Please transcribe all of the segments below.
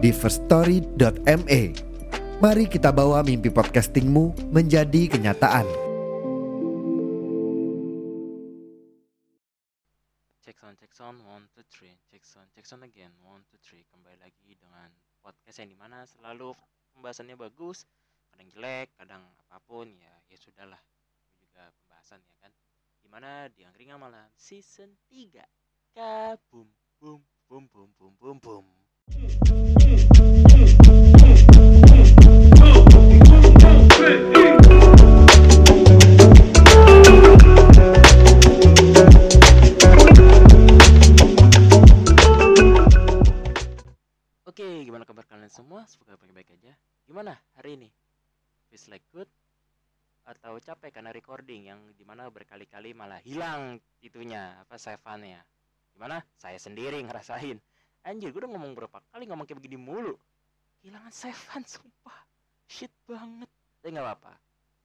di firststory.me. Mari kita bawa mimpi podcastingmu menjadi kenyataan. Check sound, check sound, one, two, three, check sound, check sound again, one, two, three. Kembali lagi dengan podcast yang di mana selalu pembahasannya bagus, kadang jelek, kadang apa pun ya, ya sudahlah. Juga pembahasan ya kan. Di mana di Angkringan Malam season 3 Kabum, bum, bum, bum, bum, bum, bum. Oke, gimana kabar kalian semua? Semoga baik-baik aja. Gimana hari ini? Feels like good? Atau capek karena recording yang di mana berkali-kali malah hilang itunya, apa saveannya? Gimana? Saya sendiri ngerasain. Anjir, gue udah ngomong berapa kali ngomong kayak begini mulu. Kehilangan savean, sumpah. Shit banget. Tapi nggak apa-apa.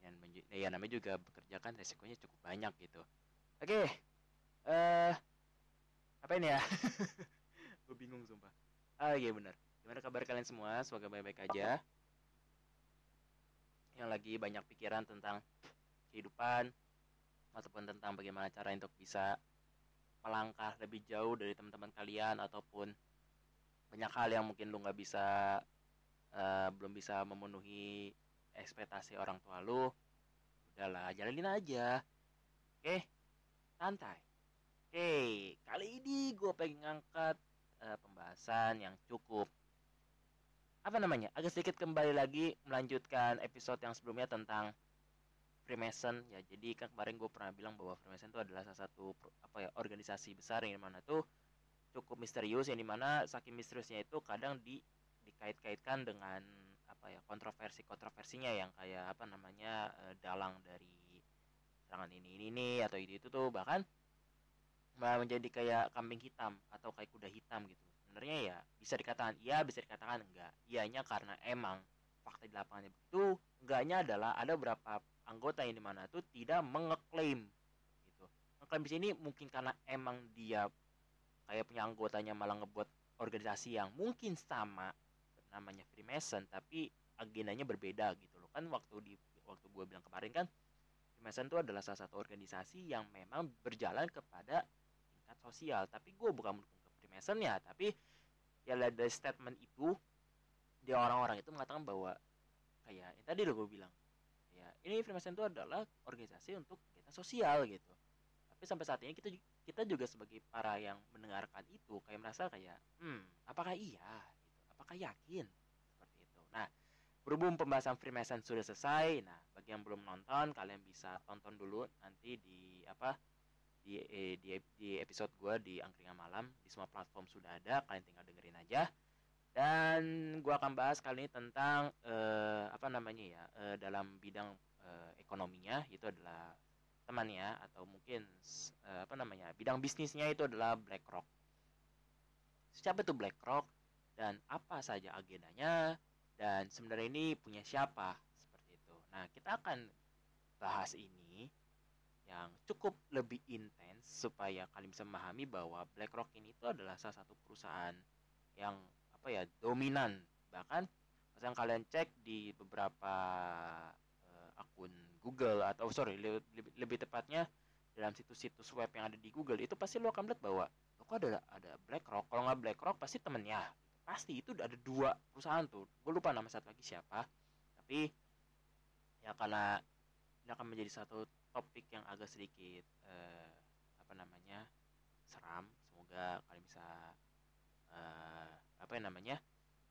Ya, menju- ya namanya juga bekerja kan resikonya cukup banyak gitu. Oke. Eh, apa ini ya? gue bingung sumpah. Ah iya benar. Gimana kabar kalian semua? Semoga baik-baik aja. Yang lagi banyak pikiran tentang kehidupan ataupun tentang bagaimana cara untuk bisa melangkah lebih jauh dari teman-teman kalian ataupun banyak hal yang mungkin lu nggak bisa eh, belum bisa memenuhi ekspektasi orang tua lu. Udahlah, jalanin aja. Oke, santai. Oke, kali ini gue pengen ngangkat eh, pembahasan yang cukup apa namanya agak sedikit kembali lagi melanjutkan episode yang sebelumnya tentang Freemason ya. Jadi kan kemarin gue pernah bilang bahwa Freemason itu adalah salah satu apa ya organisasi besar yang di mana tuh cukup misterius yang di mana saking misteriusnya itu kadang di dikait-kaitkan dengan apa ya kontroversi kontroversinya yang kayak apa namanya eh, dalang dari serangan ini ini ini atau itu itu tuh. Bahkan menjadi kayak kambing hitam atau kayak kuda hitam gitu. Sebenarnya ya bisa dikatakan iya bisa dikatakan enggak. Ianya karena emang fakta di lapangannya begitu enggaknya adalah ada beberapa anggota yang di mana tuh tidak mengeklaim gitu. Ngeklaim di sini mungkin karena emang dia kayak punya anggotanya malah ngebuat organisasi yang mungkin sama namanya Freemason tapi agendanya berbeda gitu loh. Kan waktu di waktu gue bilang kemarin kan Freemason itu adalah salah satu organisasi yang memang berjalan kepada tingkat sosial. Tapi gue bukan mendukung ke Freemason ya tapi ya dari statement itu dia orang-orang itu mengatakan bahwa kayak yang tadi lo gue bilang ya ini Freemason itu adalah organisasi untuk kegiatan sosial gitu. Tapi sampai saat ini kita kita juga sebagai para yang mendengarkan itu kayak merasa kayak hmm apakah iya? gitu. Apakah yakin? Seperti itu. Nah berhubung pembahasan Freemason sudah selesai nah bagi yang belum nonton kalian bisa tonton dulu nanti di apa di eh, di, di episode gua di angkringan malam. Di semua platform sudah ada kalian tinggal dengerin aja dan gua akan bahas kali ini tentang eh, apa namanya ya eh, dalam bidang eh, ekonominya itu adalah temannya atau mungkin eh, apa namanya bidang bisnisnya itu adalah BlackRock. Siapa itu BlackRock? Dan apa saja agendanya? Dan sebenarnya ini punya siapa? Seperti itu. Nah kita akan bahas ini yang cukup lebih intens supaya kalian bisa memahami bahwa BlackRock ini itu adalah salah satu perusahaan ya dominan. Bahkan misalnya kalian cek di beberapa eh, akun Google atau sorry lebih, lebih, tepatnya dalam situs-situs web yang ada di Google itu pasti lo akan lihat bahwa lo kok ada ada BlackRock? Kalau nggak BlackRock pasti temennya. Pasti itu ada dua perusahaan tuh. Gue lupa nama satu lagi siapa. Tapi ya karena ini akan menjadi satu topik yang agak sedikit eh, apa namanya seram. Semoga kalian bisa eh, apa yang namanya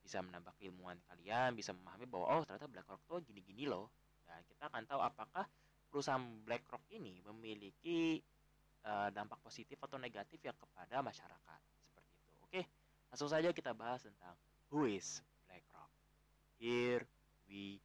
bisa menambah keilmuan kalian bisa memahami bahwa oh ternyata BlackRock tuh gini-gini loh. Dan kita akan tahu apakah perusahaan BlackRock ini memiliki eh, dampak positif atau negatif ya kepada masyarakat. Seperti itu. Oke langsung saja kita bahas tentang who is Black Here we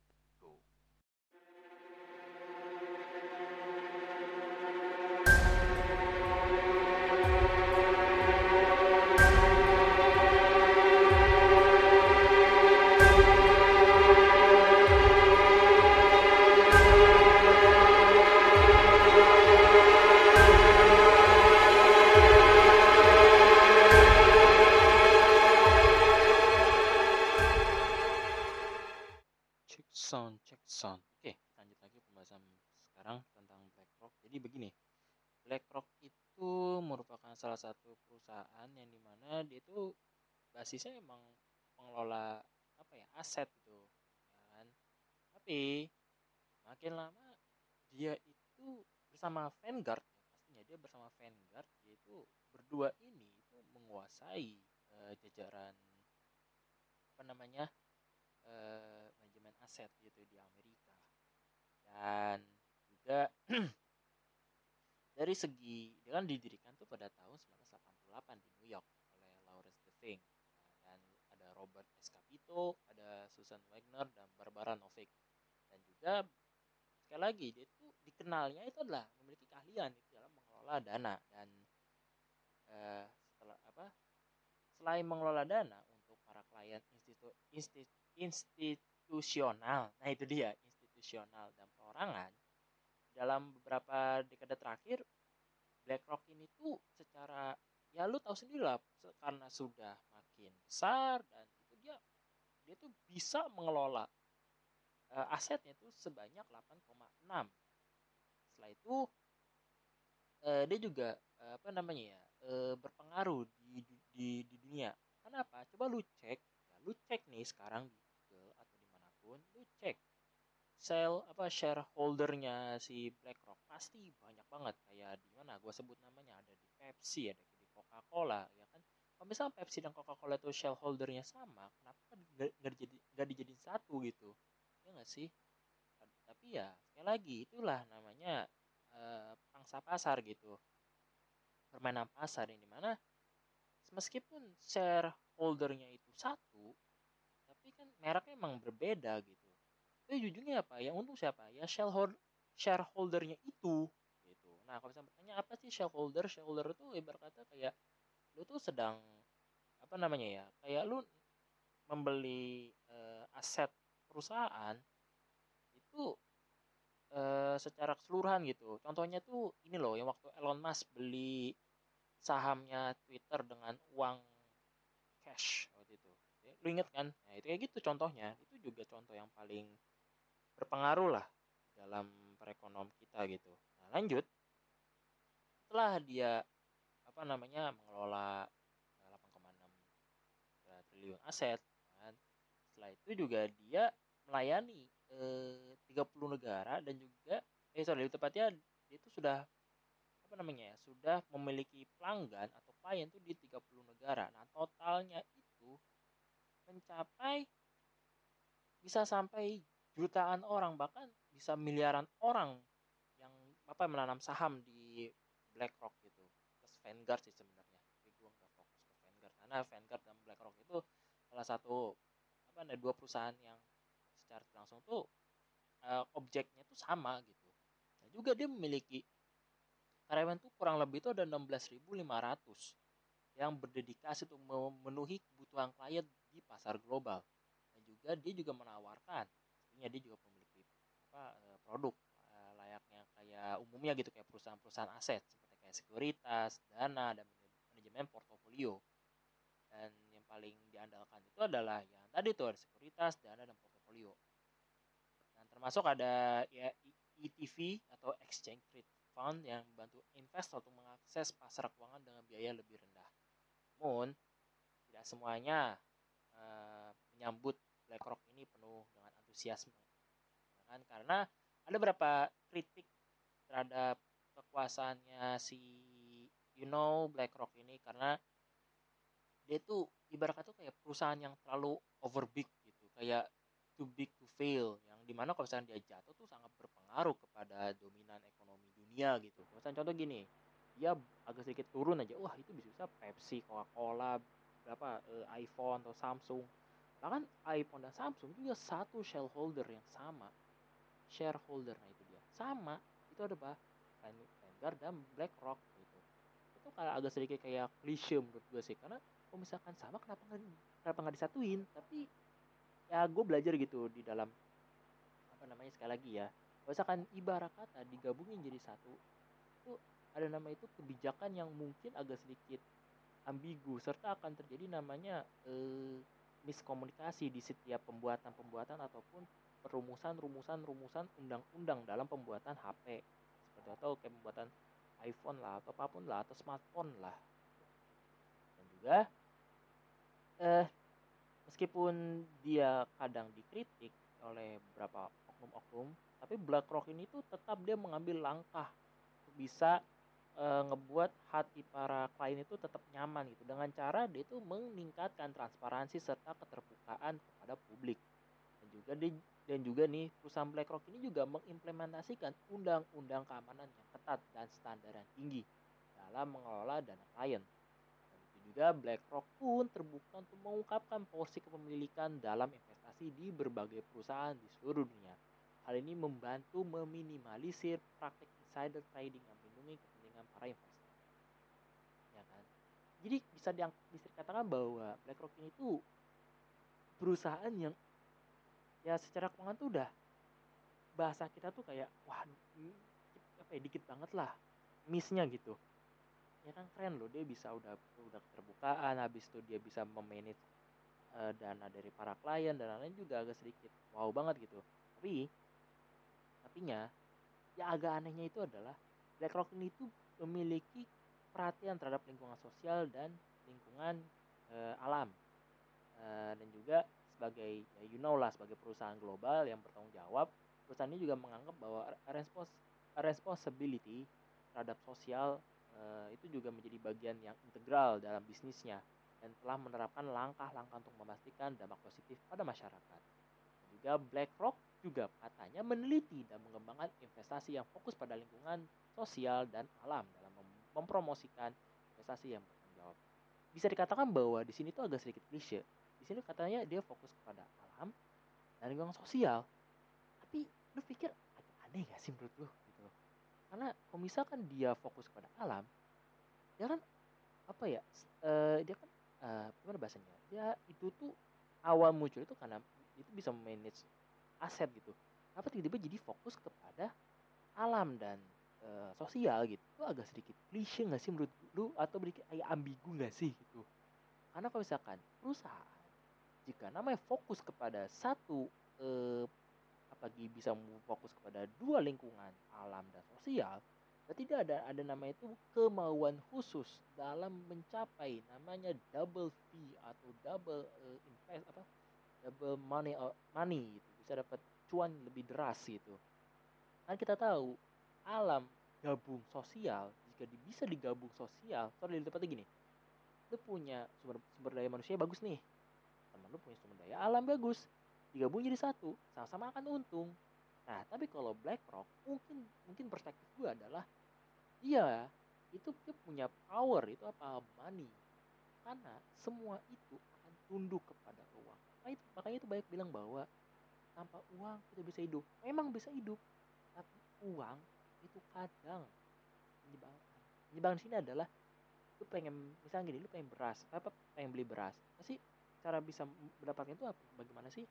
Jadi begini, BlackRock itu merupakan salah satu perusahaan yang di mana dia itu basisnya emang pengelola apa ya aset gitu, ya kan. Tapi makin lama dia itu bersama Vanguard ya pastinya dia bersama Vanguard dia itu berdua ini itu menguasai eh, jajaran apa namanya eh, manajemen aset gitu di Amerika dan juga dari segi dia kan didirikan tuh pada tahun 1988 di New York oleh Lawrence Nah, dan ada Robert S. Capito, ada Susan Wagner dan Barbara Novick dan juga sekali lagi dia itu dikenalnya itu adalah memiliki keahlian itu dalam mengelola dana dan eh, setelah apa selain mengelola dana untuk para klien institu, institu, institusional nah itu dia institusional dan perorangan dalam beberapa dekade terakhir BlackRock ini tuh secara ya lu tahu sendiri lah karena sudah makin besar dan itu dia dia tuh bisa mengelola eh, asetnya itu sebanyak 8,6 setelah itu eh, dia juga eh, apa namanya ya eh, berpengaruh di, di di dunia. Kenapa? Coba lu cek ya lu cek nih sekarang di Google atau di mana pun lu cek sell apa shareholdernya si BlackRock. Pasti banyak banget. Kayak di mana gue sebut namanya ada di Pepsi ada di Coca-Cola ya kan? Kalau misalnya Pepsi dan Coca-Cola itu shareholdernya sama kenapa nggak dijadi nggak dijadiin satu gitu? Ya nggak sih? Tapi ya sekali lagi itulah namanya eh, pangsa pasar gitu. Permainan pasar yang di mana meskipun shareholdernya itu satu tapi kan mereknya emang berbeda gitu tapi ujungnya apa yang untung siapa ya shareholder shareholdernya itu gitu. Nah kalau misalnya bertanya apa sih shareholder? Shareholder itu ibarat kata kayak lu tuh sedang apa namanya ya kayak lu membeli eh, aset perusahaan itu eh, secara keseluruhan gitu. Contohnya tuh ini loh yang waktu Elon Musk beli sahamnya Twitter dengan uang cash waktu itu. Lu inget kan? Nah itu kayak gitu contohnya. Itu juga contoh yang paling berpengaruh lah dalam perekonomian kita gitu. Nah lanjut. Setelah dia apa namanya mengelola eh, 8,6 triliun aset kan setelah itu juga dia melayani eh, 30 negara dan juga eh sorry lebih tepatnya dia itu sudah apa namanya ya sudah memiliki pelanggan atau klien tuh di 30 negara. Nah totalnya itu mencapai bisa sampai jutaan orang bahkan bisa miliaran orang yang apa menanam saham di BlackRock gitu. Plus Vanguard sih sebenarnya. Tapi gue nggak fokus ke Vanguard. Karena Vanguard dan BlackRock itu salah satu apa ada dua perusahaan yang secara langsung tuh eh, objeknya tuh sama gitu. Nah juga dia memiliki karyawan tuh kurang lebih itu ada 16.500 yang berdedikasi untuk memenuhi kebutuhan klien di pasar global. Dan juga dia juga menawarkan pastinya dia juga memiliki apa eh, produk eh, layaknya kayak umumnya gitu kayak perusahaan-perusahaan aset seperti kayak sekuritas, dana dan manajemen portofolio. Dan yang paling diandalkan itu adalah yang tadi tuh ada sekuritas, dana dan portofolio. Dan termasuk ada ya ETV atau Exchange Trade Fund yang membantu investor untuk mengakses pasar keuangan dengan biaya lebih rendah. Namun tidak semuanya eh, menyambut BlackRock ini penuh antusiasme. Kan? Karena ada beberapa kritik terhadap kekuasaannya si you know BlackRock ini. Karena dia tuh ibarat kata kayak perusahaan yang terlalu over big gitu. Kayak too big to fail. Yang di mana kalau misalnya dia jatuh tuh sangat berpengaruh kepada dominan ekonomi dunia gitu. Misalnya contoh gini dia agak sedikit turun aja. Wah itu bisa bisa Pepsi Coca-Cola berapa eh, iPhone atau Samsung bahkan iPhone dan Samsung juga satu shareholder yang sama. Shareholder nah itu dia. Sama itu ada bah Vanguard dan BlackRock gitu. Itu kayak agak sedikit kayak klise menurut gue sih. Karena kalau misalkan sama kenapa nggak kenapa nggak disatuin? Tapi ya gue belajar gitu di dalam apa namanya sekali lagi ya. Misalkan ibarat kata digabungin jadi satu itu ada nama itu kebijakan yang mungkin agak sedikit ambigu serta akan terjadi namanya eh, miskomunikasi di setiap pembuatan-pembuatan ataupun perumusan-rumusan rumusan undang-undang dalam pembuatan HP seperti atau kayak pembuatan iPhone lah atau apa pun lah atau smartphone lah. Dan juga eh meskipun dia kadang dikritik oleh beberapa oknum-oknum tapi BlackRock ini tuh tetap dia mengambil langkah bisa e, ngebuat hati para klien itu tetap nyaman gitu dengan cara dia itu meningkatkan transparansi serta keterbukaan kepada publik dan juga di dan juga nih perusahaan BlackRock ini juga mengimplementasikan undang-undang keamanan yang ketat dan standar yang tinggi dalam mengelola dana klien. Dan itu juga BlackRock pun terbuka untuk mengungkapkan porsi kepemilikan dalam investasi di berbagai perusahaan di seluruh dunia. Hal ini membantu meminimalisir praktik insider trading yang melindungi kepentingan para investor. Ya kan? Jadi bisa diang bisa dikatakan bahwa BlackRock ini tuh perusahaan yang ya secara keuangan tuh udah bahasa kita tuh kayak wah apa ya dikit banget lah missnya gitu ya kan keren loh dia bisa udah udah keterbukaan habis itu dia bisa memanage uh, dana dari para klien dan lain-lain juga agak sedikit wow banget gitu tapi tapinya ya agak anehnya itu adalah BlackRock ini tuh memiliki perhatian terhadap lingkungan sosial dan lingkungan uh, alam uh, dan juga sebagai ya you know lah sebagai perusahaan global yang bertanggung jawab perusahaan ini juga menganggap bahwa respons responsibility terhadap sosial uh, itu juga menjadi bagian yang integral dalam bisnisnya dan telah menerapkan langkah-langkah untuk memastikan dampak positif pada masyarakat. Dan juga BlackRock juga katanya meneliti dan mengembangkan investasi yang fokus pada lingkungan sosial dan alam dalam mem mempromosikan investasi yang bertanggung jawab. Bisa dikatakan bahwa di sini tuh agak sedikit klise, di sini katanya dia fokus kepada alam dan lingkungan sosial. Tapi lu pikir agak aneh gak sih menurut lu gitu karena kalau misalkan dia fokus kepada alam dia kan apa ya uh, dia kan uh, gimana bahasanya? Dia itu tuh awal muncul itu karena itu bisa manage aset gitu. Apa tiba-tiba jadi fokus kepada alam dan uh, sosial gitu? Itu agak sedikit klise gak sih menurut lu? Atau sedikit kayak ambigu gak sih gitu? Karena kalau misalkan perusahaan jika namanya fokus kepada satu eh, apalagi bisa fokus kepada dua lingkungan alam dan sosial berarti tidak ada ada nama itu kemauan khusus dalam mencapai namanya double fee atau double uh, invest apa? Double money or money itu bisa dapat cuan lebih deras gitu. Kan kita tahu alam gabung sosial jika bisa digabung sosial sorry di tempatnya gini. Lu punya sumber sumber daya manusia bagus nih. Teman lu punya sumber daya alam bagus. Digabung jadi satu sama-sama akan untung. Nah tapi kalau BlackRock mungkin mungkin perspektif gue adalah iya itu dia punya power itu apa? Money. Karena semua itu akan tunduk kepada uang. Makanya itu banyak bilang bahwa tanpa uang kita bisa hidup. Memang bisa hidup tapi uang itu kadang menyebalkan menyebalkan sini adalah lu pengen misalnya gini lu pengen beras apa pengen beli beras pasti cara bisa mendapatkan itu apa? Bagaimana sih?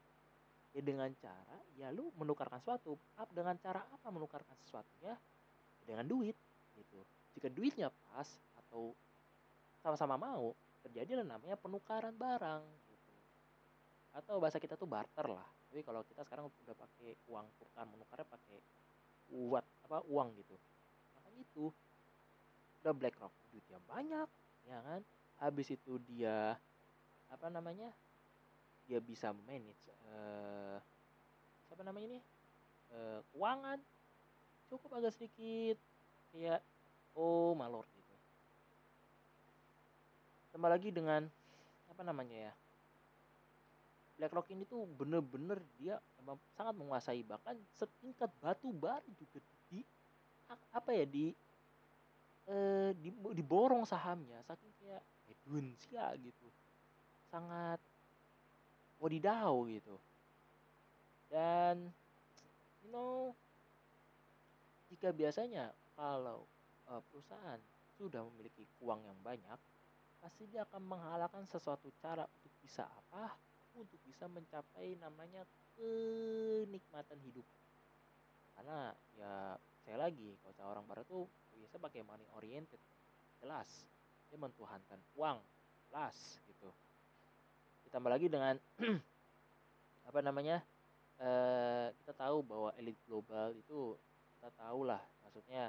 Ya dengan cara ya lu menukarkan sesuatu. Dengan cara apa menukarkan sesuatunya dengan duit gitu. Jika duitnya pas atau sama-sama mau terjadi namanya penukaran barang gitu. Atau bahasa kita tuh barter lah tapi kalau kita sekarang udah pakai uang tukar menukarnya pakai uat apa uang gitu. Makanya itu udah BlackRock duitnya banyak ya kan? Habis itu dia apa namanya dia bisa manage uh, siapa namanya ini? Uh, keuangan cukup agak sedikit kayak oh malor gitu. Tambah lagi dengan apa namanya ya BlackRock ini tuh bener-bener dia emang sangat menguasai bahkan setingkat batu bara juga di apa ya di eh, di diborong sahamnya saking kayak Edwin Sia gitu. Sangat wadidaw gitu. Dan you know jika biasanya kalau uh, perusahaan sudah memiliki uang yang banyak pasti dia akan menghalalkan sesuatu cara untuk bisa apa untuk bisa mencapai namanya kenikmatan hidup. Karena ya saya lagi kalau saya orang barat tuh biasa pakai money oriented. Jelas dia mentuhankan uang jelas gitu. Ditambah lagi dengan apa namanya eh, kita tahu bahwa elit global itu kita tahu lah maksudnya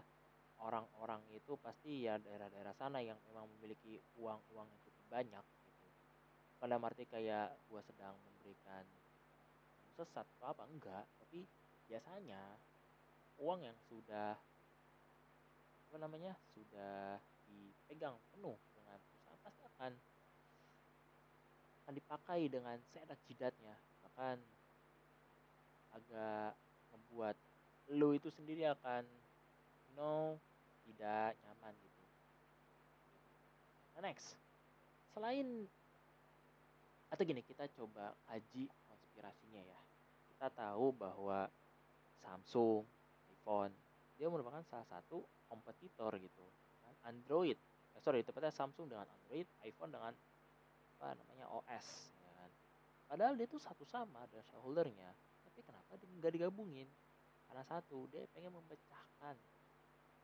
orang-orang itu pasti ya daerah-daerah sana yang memang memiliki uang-uang yang cukup banyak Pada arti kayak gua sedang memberikan sesat atau apa enggak, tapi biasanya uang yang sudah apa namanya sudah dipegang penuh dengan perusahaan pasti akan akan dipakai dengan seenak jidatnya. Bahkan agak membuat lu itu sendiri akan you know tidak nyaman gitu. Nah, next, selain atau gini kita coba kaji konspirasinya ya. Kita tahu bahwa Samsung, iPhone, dia merupakan salah satu kompetitor gitu. Android, eh, sorry tepatnya Samsung dengan Android, iPhone dengan apa namanya OS, kan. Padahal dia tuh satu sama ada shareholdernya, tapi kenapa nggak digabungin? Karena satu, dia pengen memecahkan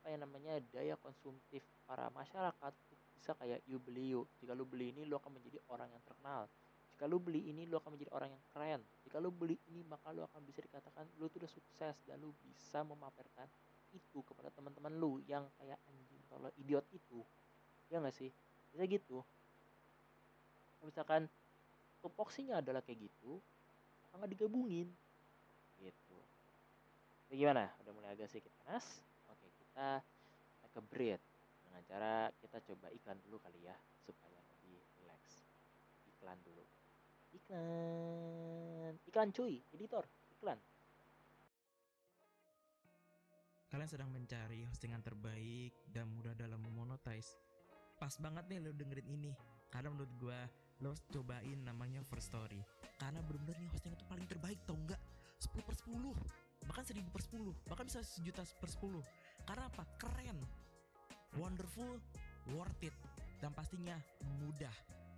apa yang namanya daya konsumtif para masyarakat bisa kayak you beli you jika lu beli ini lu akan menjadi orang yang terkenal jika lu beli ini lu akan menjadi orang yang keren. Jika lu beli ini maka lu akan bisa dikatakan lu tuh udah sukses dan lu bisa memamerkan itu kepada teman-teman lu yang kayak anjing tolol idiot itu. Ya nggak sih? Bisa gitu. Misalkan tupoksinya adalah kayak gitu nggak digabungin. Gitu. Jadi gimana? Udah mulai agak sedikit panas. Oke kita ke breed dengan cara kita coba iklan dulu kali ya supaya lebih relax. Iklan dulu iklan. Iklan cuy. Editor. Iklan. Kalian sedang mencari hostingan terbaik dan mudah dalam memonetize. Pas banget nih lo dengerin ini. Karena menurut gue lo cobain namanya First Story. Karena bener-bener nih hosting itu paling terbaik tau nggak? 10 per 10 bahkan 1000 per 10 bahkan bisa sejuta per 10 karena apa? Keren. Wonderful. Worth it. Dan pastinya mudah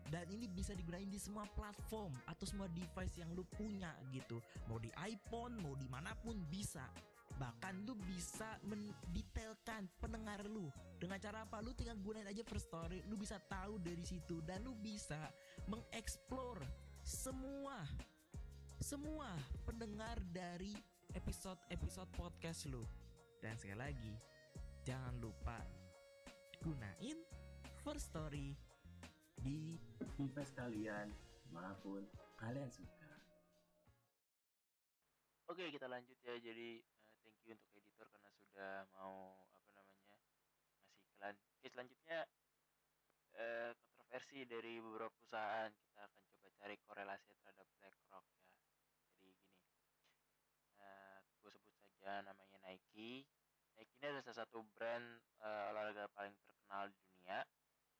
dan ini bisa digunain di semua platform atau semua device yang lu punya gitu. Mau di iPhone mau di mana pun bisa. Bahkan lu bisa mendetailkan pendengar lu. Dengan cara apa? Lu tinggal gunain aja first story lu bisa tahu dari situ. Dan lu bisa mengeksplor semua semua pendengar dari episode-episode podcast lu. Dan sekali lagi jangan lupa gunain first story di device kalian mana pun kalian suka. Oke kita lanjut ya jadi uh, thank you untuk editor karena sudah mau apa namanya ngasih iklan. Oke selanjutnya uh, kontroversi dari beberapa perusahaan kita akan coba cari korelasi terhadap BlackRock ya. Jadi gini, uh, gue sebut saja namanya Nike. Nike ini adalah salah satu brand uh, olahraga paling terkenal di dunia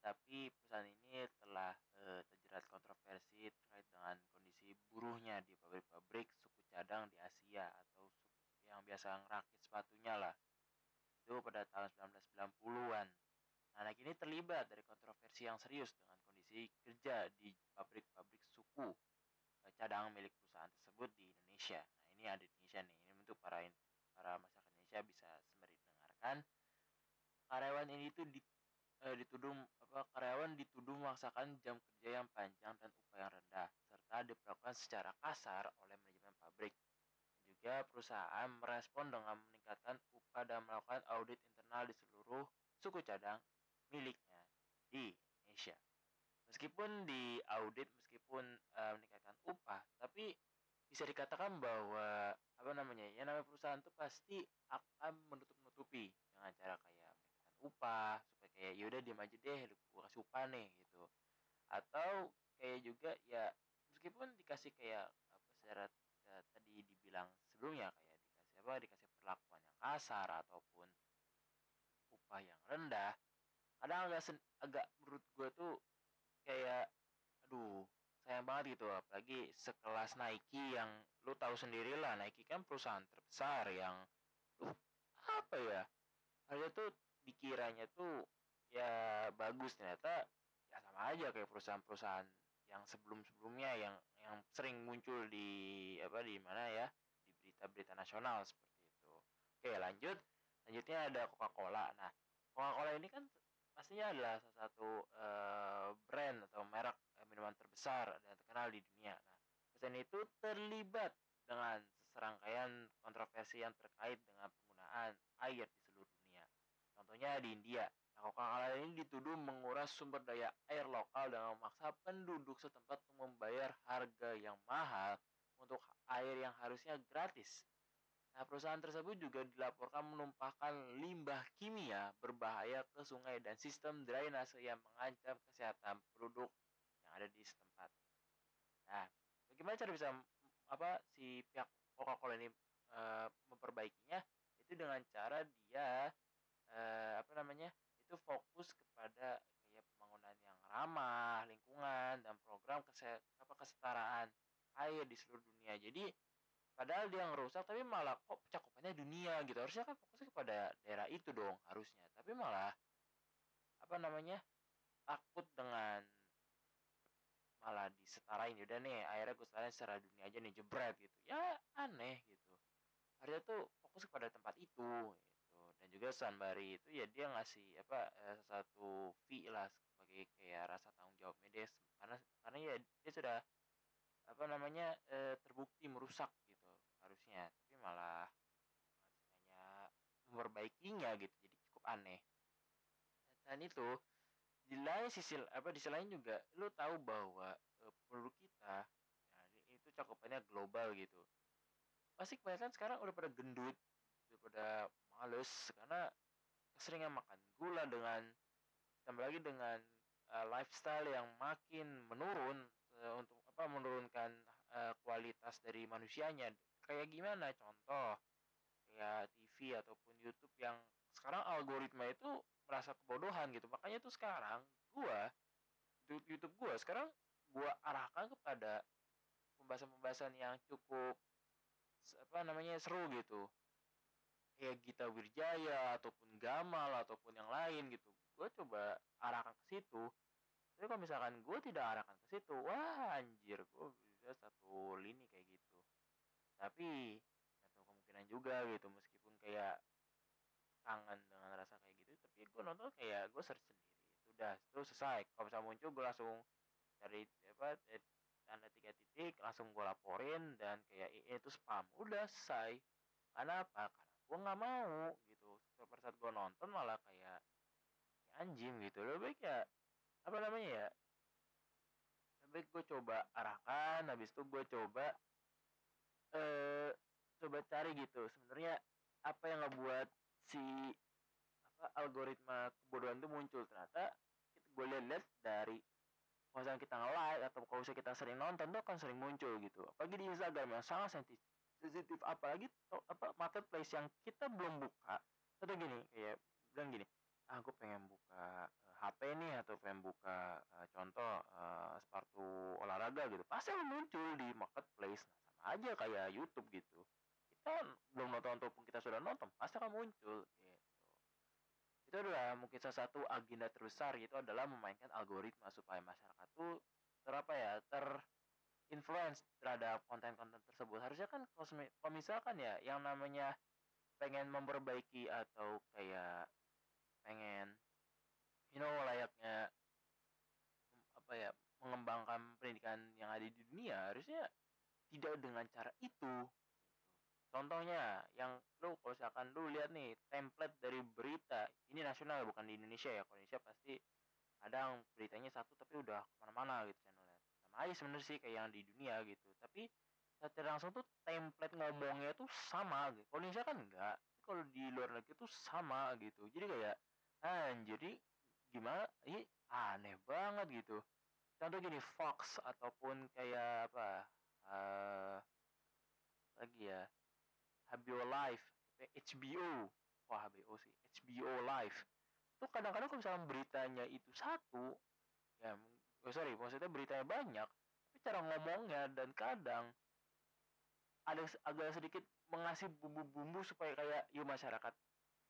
tapi perusahaan ini telah e, terjerat kontroversi terkait dengan kondisi buruhnya di pabrik-pabrik suku cadang di Asia atau yang biasa ngerakit sepatunya lah. Itu pada tahun 1990-an nah Nike ini terlibat dari kontroversi yang serius dengan kondisi kerja di pabrik-pabrik suku e, cadang milik perusahaan tersebut di Indonesia. Nah ini ada di Indonesia nih. Ini untuk para para masyarakat Indonesia bisa sembari dengarkan. Karyawan ini itu di eh, dituduh apa karyawan dituduh memaksakan jam kerja yang panjang dan upah yang rendah serta diperlakukan secara kasar oleh manajemen pabrik. Juga perusahaan merespon dengan meningkatkan upah dan melakukan audit internal di seluruh suku cadang miliknya di Indonesia. Meskipun di audit, meskipun uh, meningkatkan upah, tapi bisa dikatakan bahwa apa namanya ya namanya perusahaan itu pasti akan menutup nutupi dengan cara kayak upah supaya kayak yaudah diam aja deh gue kasih upah nih gitu. Atau kayak juga ya meskipun dikasih kayak apa secara ya, tadi dibilang sebelumnya kayak dikasih apa dikasih perlakuan yang kasar ataupun upah yang rendah kadang agak sen, agak menurut gue tuh kayak aduh sayang banget gitu. Apalagi sekelas Nike yang lu tahu sendiri lah Nike kan perusahaan terbesar yang lu apa ya harusnya tuh dikiranya tuh ya bagus ternyata. Ya sama aja kayak perusahaan-perusahaan yang sebelum-sebelumnya yang yang sering muncul di apa di mana ya di berita-berita nasional seperti itu. Oke lanjut. Selanjutnya ada Coca-Cola. Nah Coca-Cola ini kan pastinya adalah salah satu uh, brand atau merek uh, minuman terbesar dan terkenal di dunia. Nah, perusahaan itu terlibat dengan serangkaian kontroversi yang terkait dengan penggunaan air di seluruh dunia. Contohnya di India, nah, Coca-Cola ini dituduh menguras sumber daya air lokal dengan memaksa penduduk setempat untuk membayar harga yang mahal untuk air yang harusnya gratis. Nah, perusahaan tersebut juga dilaporkan menumpahkan limbah kimia berbahaya ke sungai dan sistem drainase yang mengancam kesehatan penduduk yang ada di setempat. Nah, bagaimana cara bisa apa si pihak Coca-Cola ini e, memperbaikinya? Itu dengan cara dia e, apa namanya? Itu fokus kepada kayak pembangunan yang ramah lingkungan dan program kese, apa kesetaraan air di seluruh dunia. Jadi padahal dia ngerusak tapi malah kok cakupannya dunia gitu. Harusnya kan fokusnya kepada daerah itu dong harusnya. Tapi malah apa namanya takut dengan malah disetarain udah nih akhirnya gue setarain secara dunia aja nih jebret gitu. Ya aneh gitu. Harusnya tuh fokus kepada tempat itu dan juga Sanbari itu ya dia ngasih apa eh, satu fee lah sebagai kayak rasa tanggung jawab medis karena karena ya dia sudah apa namanya e, terbukti merusak gitu harusnya. Tapi malah hanya memperbaikinya gitu jadi cukup aneh. Dan itu di lain sisi apa di sisi lain juga lo tahu bahwa e, kita ya, itu cakupannya global gitu. Pasti kebanyakan sekarang udah pada gendut udah pada males karena keseringan makan gula dengan tambah lagi dengan uh, lifestyle yang makin menurun uh, untuk apa menurunkan uh, kualitas dari manusianya. Kayak gimana? Contoh kayak TV ataupun YouTube yang sekarang algoritma itu merasa kebodohan gitu. Makanya tuh sekarang gua YouTube gua sekarang gua arahkan kepada pembahasan-pembahasan yang cukup apa namanya seru gitu kayak Gita Wirjaya ataupun Gamal ataupun yang lain gitu. Gue coba arahkan ke situ. Tapi kalau misalkan gue tidak arahkan ke situ wah anjir gue bisa satu lini kayak gitu. Tapi atau kemungkinan juga gitu meskipun kayak kangen dengan rasa kayak gitu tapi gue nonton kayak gue search sendiri. Sudah terus selesai. Kalau misalnya muncul gue langsung cari apa eh, tanda tiga titik langsung gue laporin dan kayak ini itu spam. Udah selesai. Karena apa gue nggak mau gitu. Pada saat gue nonton malah kayak, kayak anjing gitu. Lebih baik ya apa namanya ya lebih gue coba arahkan habis itu gue coba eh coba cari gitu. Sebenarnya apa yang ngebuat si apa algoritma kebodohan itu muncul? Ternyata gue lihat-lihat dari kalau kita nge-like atau kalau kita sering nonton tuh kan sering muncul gitu. Apalagi di Instagram yang sangat sensitif apalagi apa marketplace yang kita belum buka. Atau gini kayak bilang gini ah gue pengen buka uh, eh, HP nih atau pengen buka uh, contoh uh, sepatu olahraga gitu. Pasti muncul di marketplace. Nah sama aja kayak YouTube gitu. Kita belum nonton ataupun kita sudah nonton pasti akan muncul gitu. Itu adalah mungkin salah satu agenda terbesar itu adalah memainkan algoritma supaya masyarakat tuh ter apa ya ter influence terhadap konten-konten tersebut. Harusnya kan kalau misalkan ya yang namanya pengen memperbaiki atau kayak pengen you know layaknya apa ya mengembangkan pendidikan yang ada di dunia harusnya tidak dengan cara itu. Contohnya yang lu kalau misalkan lu lihat nih template dari berita ini nasional bukan di Indonesia ya kalau Indonesia pasti kadang beritanya satu tapi udah ke mana-mana gitu sama aja sebenarnya sih kayak yang di dunia gitu. Tapi secara langsung tuh template ngomongnya tuh sama gitu. Kalau Indonesia kan enggak kalau di luar negeri tuh sama gitu. Jadi kayak jadi gimana? Ini aneh banget gitu. Contoh gini Fox ataupun kayak apa uh, lagi ya HBO Live HBO wah HBO sih HBO Live. Tuh kadang-kadang kalau misalnya beritanya itu satu ya oh sorry maksudnya beritanya banyak tapi cara ngomongnya dan kadang ada agak sedikit mengasih bumbu-bumbu supaya kayak yuk masyarakat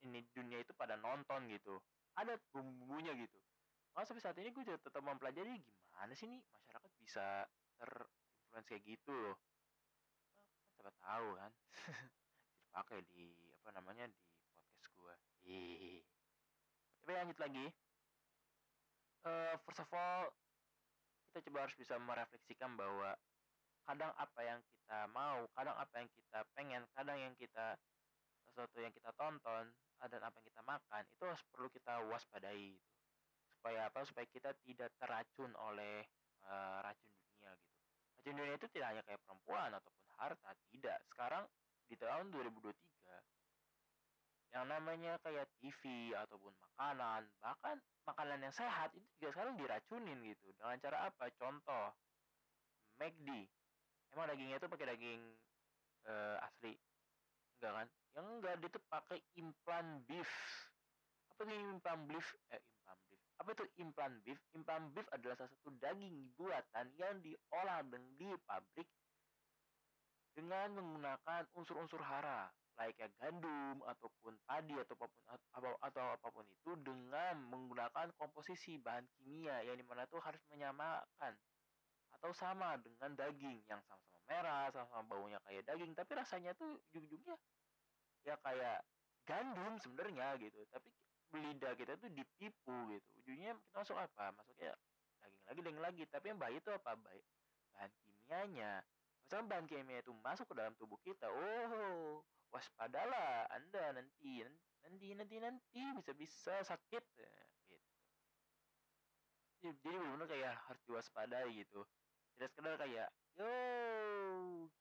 ini dunia itu pada nonton gitu. Ada bumbu-bumbunya gitu. Maka sampai saat ini gue tetap mempelajari gimana sih nih masyarakat bisa terinfluence kayak gitu loh? Kan siapa tahu kan. Dipakai di apa namanya di podcast gue tapi lanjut lagi. Eh first of all kita coba harus bisa merefleksikan bahwa kadang apa yang kita mau, kadang apa yang kita pengen, kadang yang kita sesuatu yang kita tonton dan apa yang kita makan itu harus perlu kita waspadai supaya apa? Supaya kita tidak terracun oleh eh, racun dunia gitu. Racun dunia itu tidak hanya kayak perempuan ataupun harta tidak. Sekarang di tahun 2023 yang namanya kayak TV ataupun makanan bahkan makanan yang sehat itu juga sekarang diracunin gitu. Dengan cara apa? Contoh McD. Emang dagingnya itu pakai daging eh, asli? Enggak kan? Yang enggak dia tuh pakai implant beef. Apa itu implant beef? Eh implant beef. Apa itu implant beef? Implant beef adalah salah satu daging buatan yang diolah dan di pabrik dengan menggunakan unsur-unsur hara like ya gandum ataupun padi atau apa pun atau, atau apa pun itu dengan menggunakan komposisi bahan kimia yang di mana tuh harus menyamakan atau sama dengan daging yang sama-sama merah, sama-sama baunya kayak daging, tapi rasanya tuh ujung-ujungnya ya kayak gandum sebenarnya gitu. Tapi lidah kita tuh ditipu gitu. Ujungnya kita masuk apa? Masuknya daging lagi, daging lagi. Tapi yang bahaya itu apa? Baik bahan kimianya. Misalnya bahan kimia itu masuk ke dalam tubuh kita, oh waspadalah Anda nanti nanti nanti nanti bisa-bisa sakit. Ya, gitu. Jadi benar-benar kayak harus diwaspadai gitu. Tidak sekedar kayak yo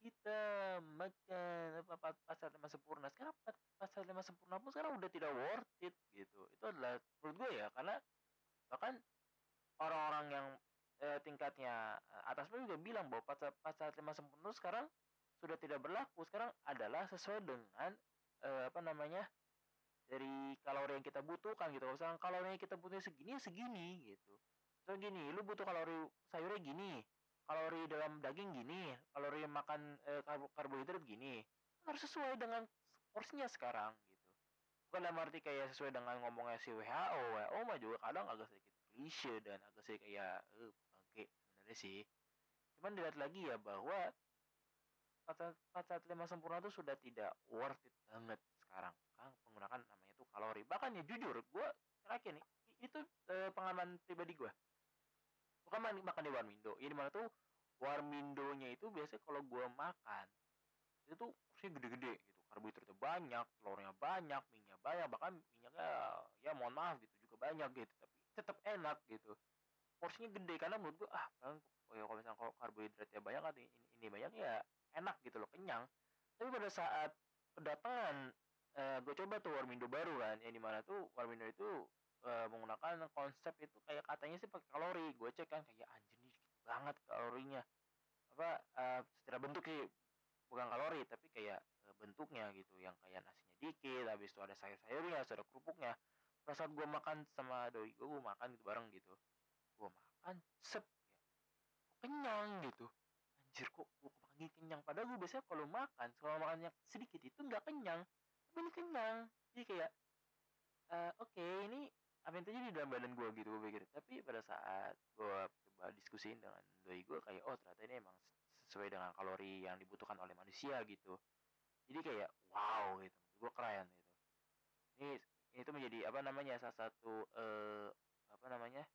kita makan apa pa- pasar lima sempurna. Sekarang pa- pasar lima sempurna pun sekarang udah tidak worth it gitu. Itu adalah menurut gue ya karena bahkan orang-orang yang eh, tingkatnya eh, atas pun juga bilang bahwa pasar pasar lima sempurna sekarang sudah tidak berlaku sekarang adalah sesuai dengan eh, apa namanya dari kalori yang kita butuhkan gitu kalau misalnya kalori yang kita butuhin segini ya segini gitu so gini lu butuh kalori sayurnya gini kalori dalam daging gini, kalori makan eh, karbo- karbohidrat gini. Harus sesuai dengan porsinya sekarang gitu. Bukan dalam arti kayak sesuai dengan ngomongnya si WHO. WHO mah juga kadang agak sedikit klise dan agak sedikit kayak eh bangke sebenarnya sih. Cuman dilihat lagi ya bahwa 45 sempurna itu sudah tidak worth it banget sekarang. Kan menggunakan namanya itu kalori. Bahkan ya jujur, gue terakhir nih, itu eh, pengalaman pribadi gue bukan makan di Warmindo. Ini mana tuh Warmindonya itu biasanya kalau gua makan itu tuh porsinya gede-gede gitu. Karbohidratnya banyak telurnya banyak minyak banyak bahkan minyaknya ya mohon maaf gitu juga banyak gitu. Tapi tetap enak gitu. Porsinya gede karena menurut gua ah kan oh ya kalau misalnya kalau karbohidratnya banyak ini, ini banyak ya enak gitu loh kenyang. Tapi pada saat kedatangan eh, gue coba tuh Warmindo baru kan yang di mana tuh Warmindo itu eh, menggunakan konsep itu kayak katanya sih pakai kalori. Gue cek kan kayak anjir nih banget kalorinya. Apa eh, secara bentuk sih bukan kalori tapi kayak eh, bentuknya gitu yang kayak nasinya dikit habis itu ada sayur-sayurnya ada kerupuknya. Pada saat gue makan sama doi gue gue makan gitu bareng gitu. Gue makan sep ya kenyang gitu anjir kok gue kenyang? Padahal gue biasanya kalau makan kalau makan yang sedikit itu nggak kenyang. Tapi ini kenyang. Jadi kayak eh, oke ini apa yang terjadi dalam badan gue gitu gue pikir. Tapi pada saat gue coba diskusiin dengan doi gue kayak oh ternyata ini emang sesuai dengan kalori yang dibutuhkan oleh manusia gitu. Jadi kayak wow gitu. Gue keren gitu. Ini tuh menjadi apa namanya salah satu eh, apa namanya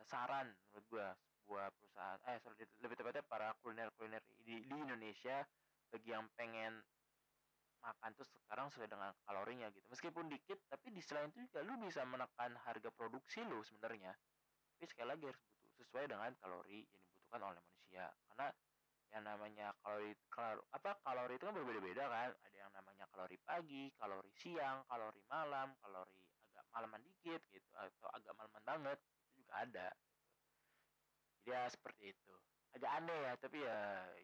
eh, saran menurut gue sebuah perusahaan eh sorry, lebih tepatnya para kuliner kuliner di, di Indonesia bagi yang pengen makan tuh sekarang sesuai dengan kalorinya gitu. Meskipun dikit tapi di selain itu juga lu bisa menekan harga produksi lu sebenarnya. Tapi sekali lagi harus butuh sesuai dengan kalori yang dibutuhkan oleh manusia. Karena yang namanya kalori kalor, apa kalori itu kan berbeda-beda kan. Ada yang namanya kalori pagi kalori siang kalori malam kalori agak malaman dikit gitu atau agak malaman banget itu juga ada ya seperti itu. Agak aneh ya tapi ya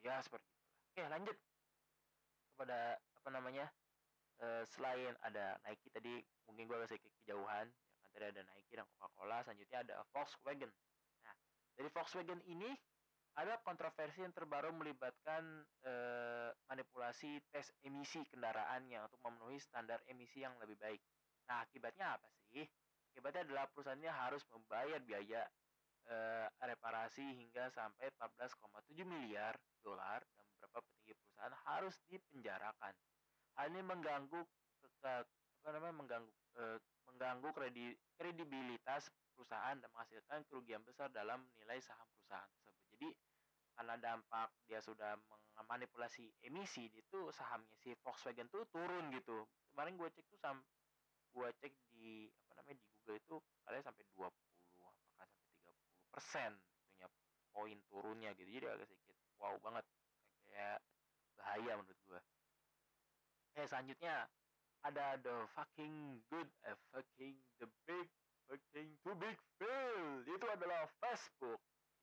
ya seperti itulah oke lanjut. Kepada apa namanya eh, selain ada Nike tadi mungkin gue sedikit kejauhan. Tadi ada Nike dan Coca-Cola selanjutnya ada Volkswagen. Nah dari Volkswagen ini ada kontroversi yang terbaru melibatkan eh, manipulasi tes emisi kendaraannya untuk memenuhi standar emisi yang lebih baik. Nah, akibatnya apa sih? Akibatnya adalah perusahaannya harus membayar biaya eh, reparasi hingga sampai 14,7 miliar dolar dan beberapa petinggi perusahaan harus dipenjarakan. Hal ini mengganggu apa namanya mengganggu eh, mengganggu kredi, kredibilitas perusahaan dan menghasilkan kerugian besar dalam nilai saham perusahaan tersebut. Jadi karena dampak dia sudah memanipulasi emisi itu sahamnya si Volkswagen tuh turun gitu. Kemarin gue cek tuh sam gue cek di apa namanya di Google itu kalian sampai 20 apakah sampai 30 persen itunya poin turunnya gitu. Jadi agak sedikit wow banget. Kayak bahaya menurut gue. Eh selanjutnya. Ada the fucking good, a fucking the big fucking too big fail itu adalah Facebook.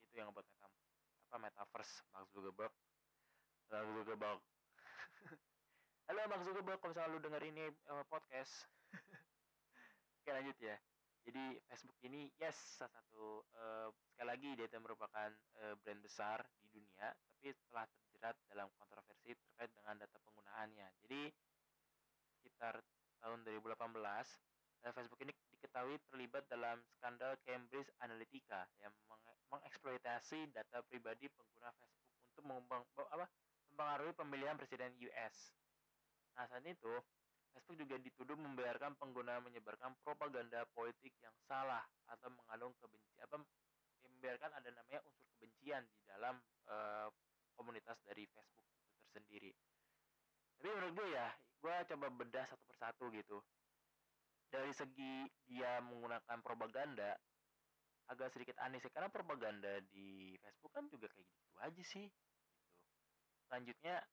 Itu yang buat meta apa metaverse Mark Zuckerberg. Mark Zuckerberg. Halo Mark Zuckerberg. Kalau misalnya lu denger ini uh, podcast. Oke lanjut ya jadi Facebook ini yes salah satu uh, sekali lagi dia itu merupakan uh, brand besar di dunia tapi telah terjerat dalam kontroversi terkait dengan data penggunaannya jadi sekitar tahun 2018 Facebook ini diketahui terlibat dalam skandal Cambridge Analytica yang meng mengeksploitasi data pribadi pengguna Facebook untuk mengembang, apa, mempengaruhi pemilihan presiden US. Nah saat itu Facebook juga dituduh membiarkan pengguna menyebarkan propaganda politik yang salah atau mengandung kebencian apa membiarkan ada namanya unsur kebencian di dalam uh, komunitas dari Facebook itu tersendiri. Tapi menurut gue ya, gue coba bedah satu persatu gitu dari segi dia menggunakan propaganda agak sedikit aneh sih karena propaganda di Facebook kan juga kayak gitu aja sih gitu selanjutnya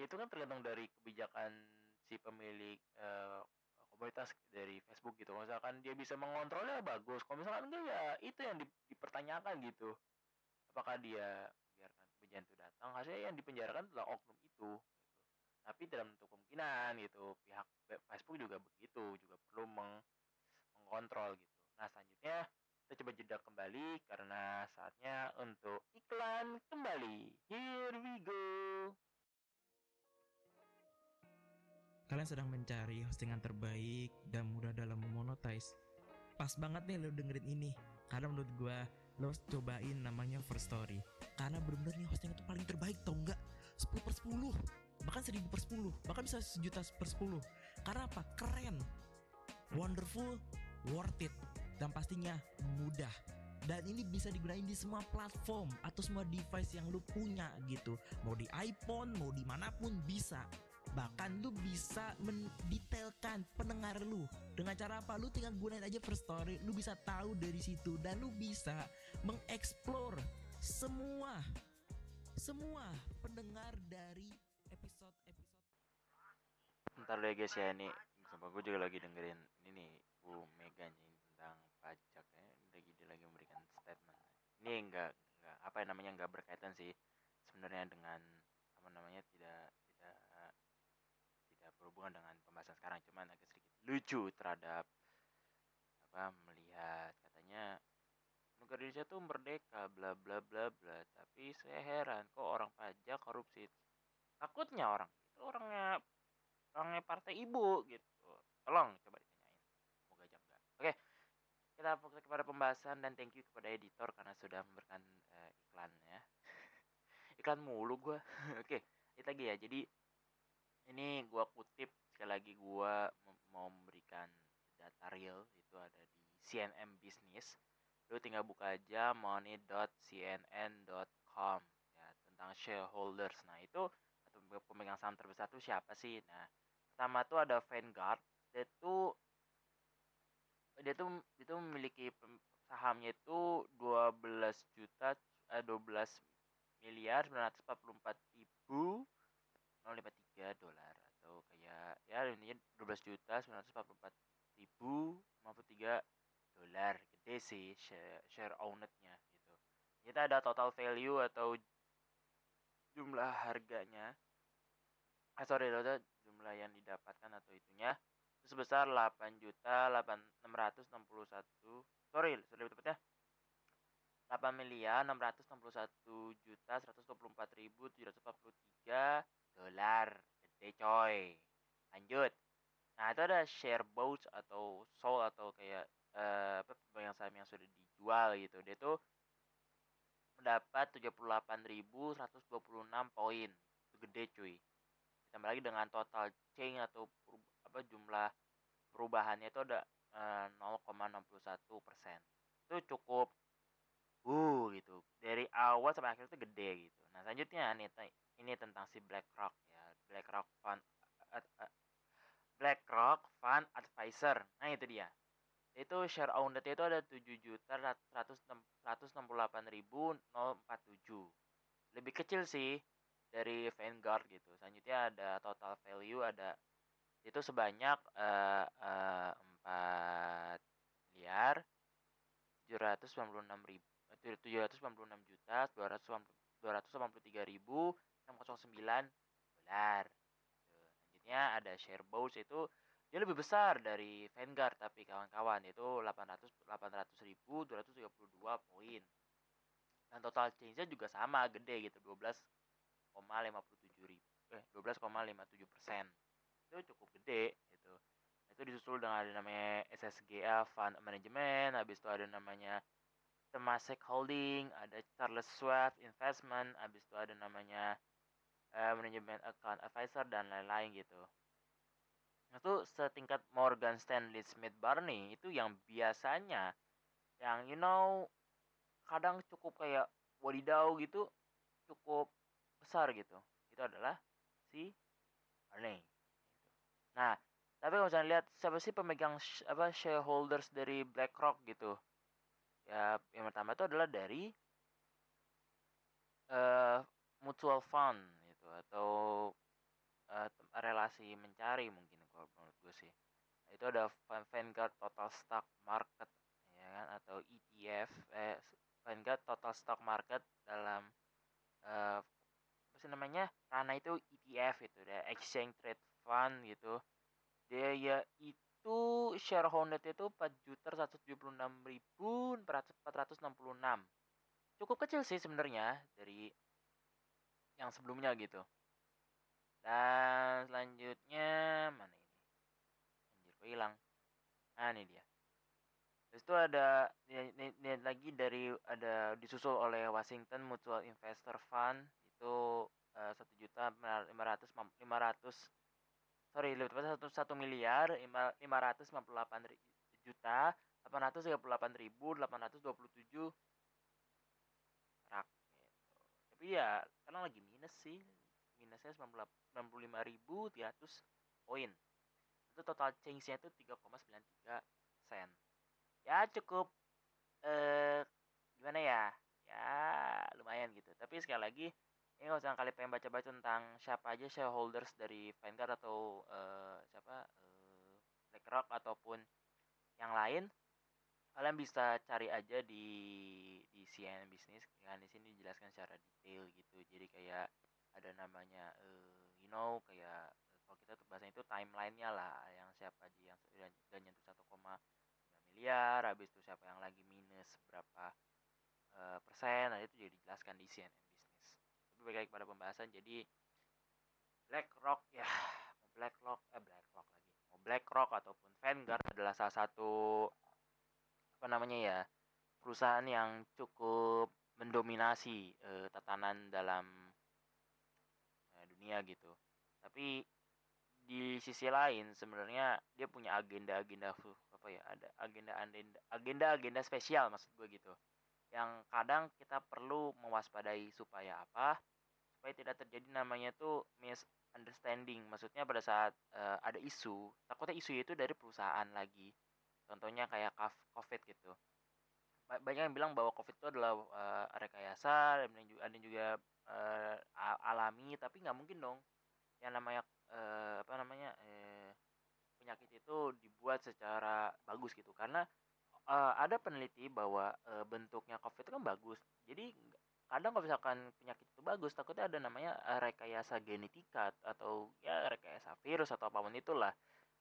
ya itu kan tergantung dari kebijakan si pemilik uh, komunitas dari Facebook gitu. Misalkan dia bisa mengontrolnya bagus. Kalau misalkan enggak ya itu yang dipertanyakan gitu. Apakah dia membiarkan kebijakan itu datang? Hasilnya yang dipenjarakan adalah oknum itu gitu. tapi dalam bentuk kemungkinan gitu pihak Facebook juga begitu juga perlu meng mengkontrol gitu. Nah selanjutnya kita coba jeda kembali karena saatnya untuk iklan kembali. Here we go kalian sedang mencari hostingan terbaik dan mudah dalam memonetize. Pas banget nih lo dengerin ini. Karena menurut gue lo cobain namanya First Story. Karena bener-bener nih hosting itu paling terbaik tau nggak? 10 per 10 bahkan seribu per sepuluh. Bahkan bisa sejuta per sepuluh. Karena apa? Keren. Wonderful worth it. Dan pastinya mudah. Dan ini bisa digunakan di semua platform atau semua device yang lu punya gitu. Mau di iPhone mau di mana pun bisa bahkan lu bisa mendetailkan pendengar lu. Dengan cara apa? Lu tinggal gunain aja first story lu bisa tahu dari situ dan lu bisa mengeksplor semua semua pendengar dari episode-episode. Ntar deh guys ya ini sama gue juga lagi dengerin ini Bu Mega nih tentang pajak ya. Lagi dia lagi memberikan statement. Ini enggak enggak apa yang namanya enggak berkaitan sih sebenarnya dengan apa namanya tidak berhubungan dengan pembahasan sekarang cuman agak sedikit lucu terhadap apa melihat. Katanya negara Indonesia tuh merdeka bla bla bla bla. Tapi saya heran kok orang pajak korupsi? Takutnya orang itu orangnya orangnya partai ibu gitu. Tolong coba ditanyain. Semoga aja enggak. Oke kita fokus kepada pembahasan dan thank you kepada editor karena sudah memberikan uh, iklan ya iklan mulu gue oke itu lagi ya. Jadi ini gue kutip sekali lagi gue mau memberikan data real itu ada di CNN Business lu tinggal buka aja money.cnn.com ya tentang shareholders nah itu pemegang saham terbesar itu siapa sih? Nah, pertama tuh ada Vanguard. Dia tuh dia tuh itu memiliki sahamnya itu 12 juta eh, 12 miliar 944 ribu 053 dolar atau kayak ya intinya 12 juta 944 ribu 53 dolar. Gede sih share, share ownednya gitu. Kita ada total value atau jumlah harganya. Ah sorry itu jumlah yang didapatkan atau itunya itu sebesar 8 juta 661 sorry lebih tepatnya 8 miliar 661 juta 124 ribu 743 dolar gede coy. Lanjut. Nah itu ada share boats atau soul atau kayak eh, apa pemegang saham yang sudah dijual gitu. Dia tuh mendapat 78.126 poin. Itu gede cuy. Ditambah lagi dengan total change atau apa jumlah perubahannya itu ada eh, 0,61 persen. Itu cukup uh gitu. Dari awal sampai akhir itu gede gitu Nah, selanjutnya nih ini tentang si BlackRock ya, BlackRock Fund eh, eh, BlackRock Fund Advisor. Nah, itu dia. Itu share owner itu ada 7.168.047. Lebih kecil sih dari Vanguard gitu. Selanjutnya ada total value ada itu sebanyak uh, uh, 4 miliar 796 ribu 796 juta 283.609 dolar. Selanjutnya ada share bounce itu dia lebih besar dari Vanguard tapi kawan-kawan itu 800 800.232 poin. Dan total change-nya juga sama gede gitu 12,57 ribu eh 12,57 persen itu cukup gede gitu itu disusul dengan ada namanya SSGA Fund Management habis itu ada namanya Temasek Holding ada Charles Schwab Investment habis itu ada namanya eh, Management Account Advisor dan lain-lain gitu. Itu setingkat Morgan Stanley Smith Barney itu yang biasanya yang you know kadang cukup kayak wadidaw gitu cukup besar gitu. Itu adalah si Barney. Nah tapi kalau misalnya lihat siapa sih pemegang apa shareholders dari BlackRock gitu ya yang pertama itu adalah dari eh mutual fund gitu atau tem- relasi mencari mungkin kalau menurut gue sih. Nah, itu ada Van- Vanguard Total Stock Market ya kan atau ETF eh Vanguard Total Stock Market dalam eh apa sih namanya ranah itu ETF itu ada Exchange Trade Fund gitu. Dia ya itu shareholder itu 4 juta 176 ribu 466 cukup kecil sih sebenarnya dari yang sebelumnya gitu. Dan selanjutnya mana ini? Anjir hilang? Nah ini dia. Terus itu ada ini- ini lagi dari ada disusul oleh Washington Mutual Investor Fund itu eh, satu juta lima ratus lima ratus sorry lebih tepatnya satu satu miliar lima ratus lima puluh delapan juta delapan ratus tiga puluh delapan ribu delapan ratus dua puluh tujuh rak gitu. Tapi ya sekarang lagi minus sih minusnya sembilan puluh lima ribu tiga ratus poin. Itu total change-nya itu 3,93 sen. Ya cukup eh gimana ya? Ya lumayan gitu. Tapi sekali lagi ini kalau kalian pengen baca-baca tentang siapa aja shareholders dari Vanguard atau eh, siapa eh, BlackRock ataupun yang lain kalian bisa cari aja di di CNN Business. Kan di sini dijelaskan secara detail gitu. Jadi kayak ada namanya eh, you know kayak kalau kita tuh bahasanya itu timelinenya lah. Yang siapa aja yang sudah nyentuh 1,5 miliar habis itu siapa yang lagi minus berapa eh, persen. Nah itu jadi dijelaskan di CNN Lagi pada pembahasan. Jadi BlackRock ya mau BlackRock eh BlackRock lagi. Mau BlackRock ataupun Vanguard adalah salah satu apa namanya ya perusahaan yang cukup mendominasi eh, tatanan dalam eh, dunia gitu. Tapi di sisi lain sebenarnya dia punya agenda-agenda fu- apa ya ada agenda-agenda agenda-agenda spesial maksud gue gitu yang kadang kita perlu mewaspadai supaya apa? Supaya tidak terjadi namanya tuh misunderstanding. Maksudnya pada saat eh, ada isu takutnya isu itu dari perusahaan lagi. Contohnya kayak covid gitu. Ba- banyak yang bilang bahwa covid itu adalah eh, rekayasa dan juga ada juga a- alami tapi nggak mungkin dong. Yang namanya eh, apa namanya eh, penyakit itu dibuat secara bagus gitu. Karena eh, ada peneliti bahwa eh, bentuknya covid itu kan bagus. Jadi kadang kalau misalkan penyakit itu bagus takutnya ada namanya eh, rekayasa genetika atau ya rekayasa virus atau apa pun itulah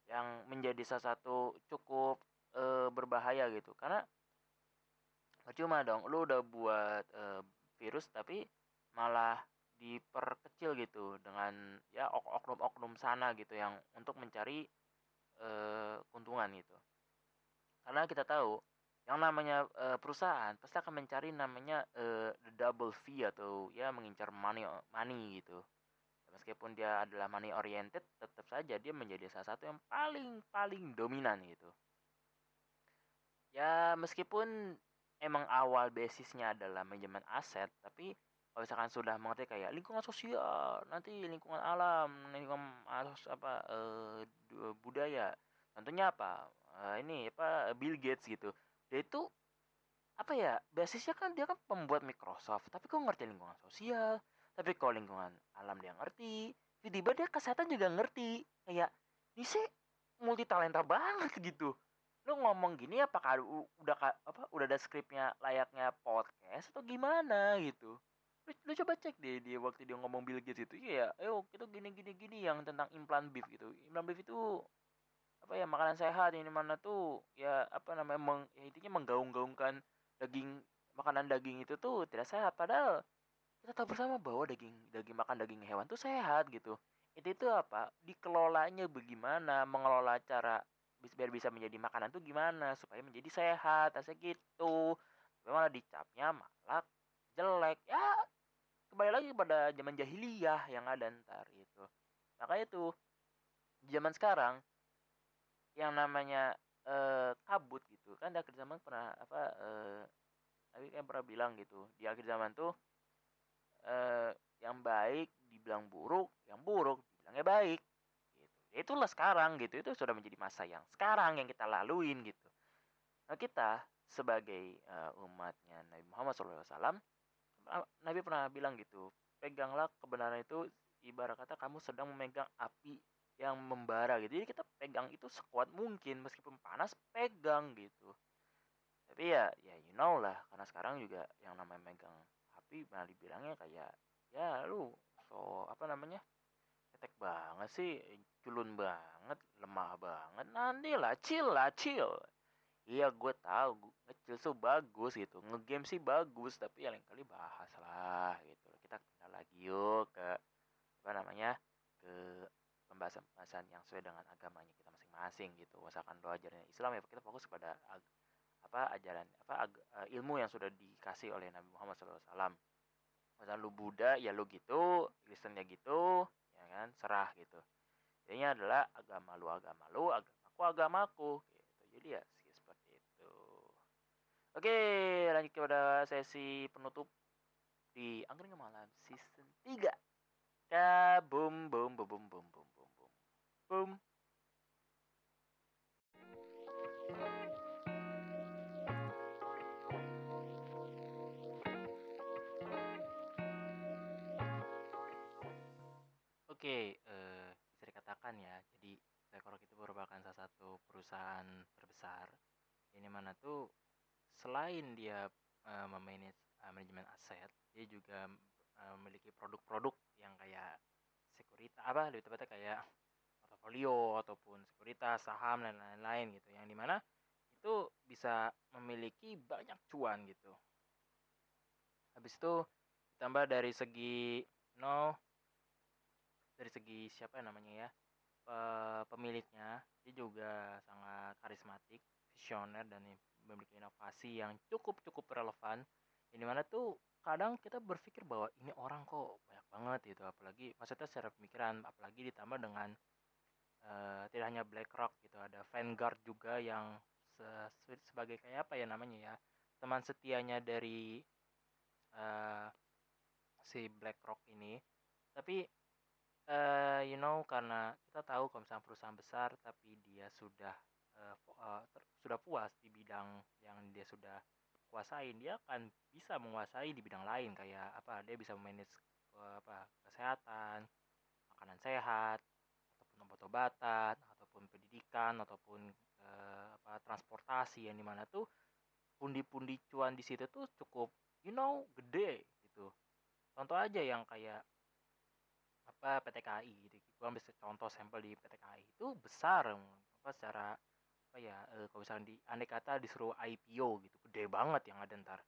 yang menjadi salah satu cukup eh, berbahaya gitu. Karena percuma dong lu udah buat uh, virus tapi malah diperkecil gitu dengan ya oknum-oknum sana gitu yang untuk mencari uh, keuntungan gitu karena kita tahu yang namanya uh, perusahaan pasti akan mencari namanya uh, the double fee atau ya mengincar money money gitu. Meskipun dia adalah money oriented tetap saja dia menjadi salah satu yang paling paling dominan gitu. Ya meskipun emang awal basisnya adalah manajemen aset tapi kalau misalkan sudah mengerti kayak lingkungan sosial nanti lingkungan alam lingkungan apa eh, budaya tentunya apa eh, ini apa Bill Gates gitu. Dia itu apa ya basisnya kan dia kan pembuat Microsoft tapi kok ngerti lingkungan sosial tapi kalau lingkungan alam dia ngerti tiba-tiba dia kesehatan juga ngerti. Kayak ini sih multi talenta banget gitu. Lu ngomong gini apakah udah apa udah ada skripnya layaknya podcast atau gimana gitu? Lu, lu coba cek deh dia waktu dia ngomong Bill Gates itu ya ayo kita gini gini gini yang tentang implant beef gitu. Implant beef itu apa ya makanan sehat ini mana tuh ya apa namanya meng, ya intinya menggaung-gaungkan daging makanan daging itu tuh tidak sehat. Padahal kita tahu bersama bahwa daging daging makan daging hewan tuh sehat gitu. Itu itu apa? Dikelolanya bagaimana? Mengelola cara biar bisa menjadi makanan tuh gimana? Supaya menjadi sehat asal gitu. Tapi malah dicapnya malah jelek. Ya kembali lagi pada zaman jahiliyah yang ada ntar itu maka itu zaman sekarang yang namanya eh, kabut gitu. Kan di akhir zaman pernah apa eh, tapi kan pernah bilang gitu di akhir zaman tuh eh, yang baik dibilang buruk yang buruk dibilangnya baik ya itulah sekarang gitu itu sudah menjadi masa yang sekarang yang kita laluin gitu. Nah kita sebagai uh, umatnya Nabi Muhammad SAW Nabi pernah bilang gitu peganglah kebenaran itu ibarat kata kamu sedang memegang api yang membara gitu. Jadi kita pegang itu sekuat mungkin meskipun panas pegang gitu. Tapi ya ya you know lah karena sekarang juga yang namanya megang api malah dibilangnya kayak ya lu so apa namanya ketek banget sih culun banget lemah banget. Nanti lah chill lah chill. Iya gue tahu ngecil tuh bagus gitu ngegame sih bagus tapi ya lain kali bahas lah gitu. Kita kenal lagi yuk ke apa namanya ke pembahasan-pembahasan yang sesuai dengan agamanya kita masing-masing gitu. Misalkan lo ajaran Islam ya kita fokus kepada apa ajaran apa ag, eh, ilmu yang sudah dikasih oleh Nabi Muhammad SAW misalnya lu Buddha ya lu gitu Kristen ya gitu kan serah gitu. Jadinya adalah agama lu agama lu agamaku agamaku gitu. Jadi ya seperti itu. Oke lanjut kepada sesi penutup di angkringan malam season 3 kabum bum bum bum bum bum bum bum Oke, uh, bisa dikatakan ya, jadi BlackRock itu merupakan salah satu perusahaan terbesar ini mana tuh selain dia uh, memanage uh, manajemen aset, dia juga uh, memiliki produk-produk yang kayak sekuritas apa lebih tepatnya kayak portofolio ataupun sekuritas saham dan lain-lain gitu. Yang di mana itu bisa memiliki banyak cuan gitu. Habis itu ditambah dari segi no dari segi siapa namanya ya pemiliknya dia juga sangat karismatik visioner dan memiliki inovasi yang cukup cukup relevan. Ini mana tuh kadang kita berpikir bahwa ini orang kok banyak banget gitu apalagi maksudnya secara pemikiran apalagi ditambah dengan uh, tidak hanya BlackRock gitu ada Vanguard juga yang se sebagai kayak apa ya namanya ya teman setianya dari uh, si BlackRock ini. Tapi uh, you know karena kita tahu kalau misalnya perusahaan besar tapi dia sudah uh, uh, sudah puas di bidang yang dia sudah kuasain dia akan bisa menguasai di bidang lain kayak apa dia bisa manage uh, apa kesehatan makanan sehat obat-obatan ataupun pendidikan ataupun uh, apa transportasi yang di mana tuh pundi-pundi cuan di situ tuh cukup you know gede gitu. Contoh aja yang kayak apa PT KAI gitu. Gue ambil contoh sampel di PT KAI itu besar apa secara apa ya e, kalau misalnya di andai kata disuruh IPO gitu gede banget yang ada ntar.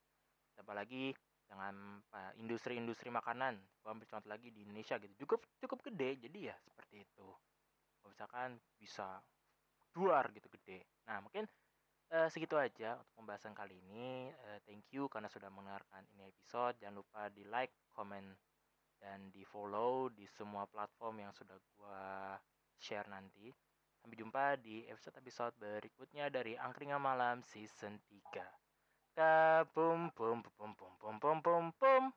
Apalagi dengan uh, industri-industri makanan. Gua ambil contoh lagi di Indonesia gitu. Cukup cukup gede jadi ya seperti itu misalkan bisa luar gitu gede. Nah mungkin uh, segitu aja untuk pembahasan kali ini. Uh, thank you karena sudah mendengarkan ini episode. Jangan lupa di like comment dan di follow di semua platform yang sudah gua share nanti. Sampai jumpa di episode-episode berikutnya dari Angkringan Malam season 3 Ka pum pum pum pum pum pum pum pum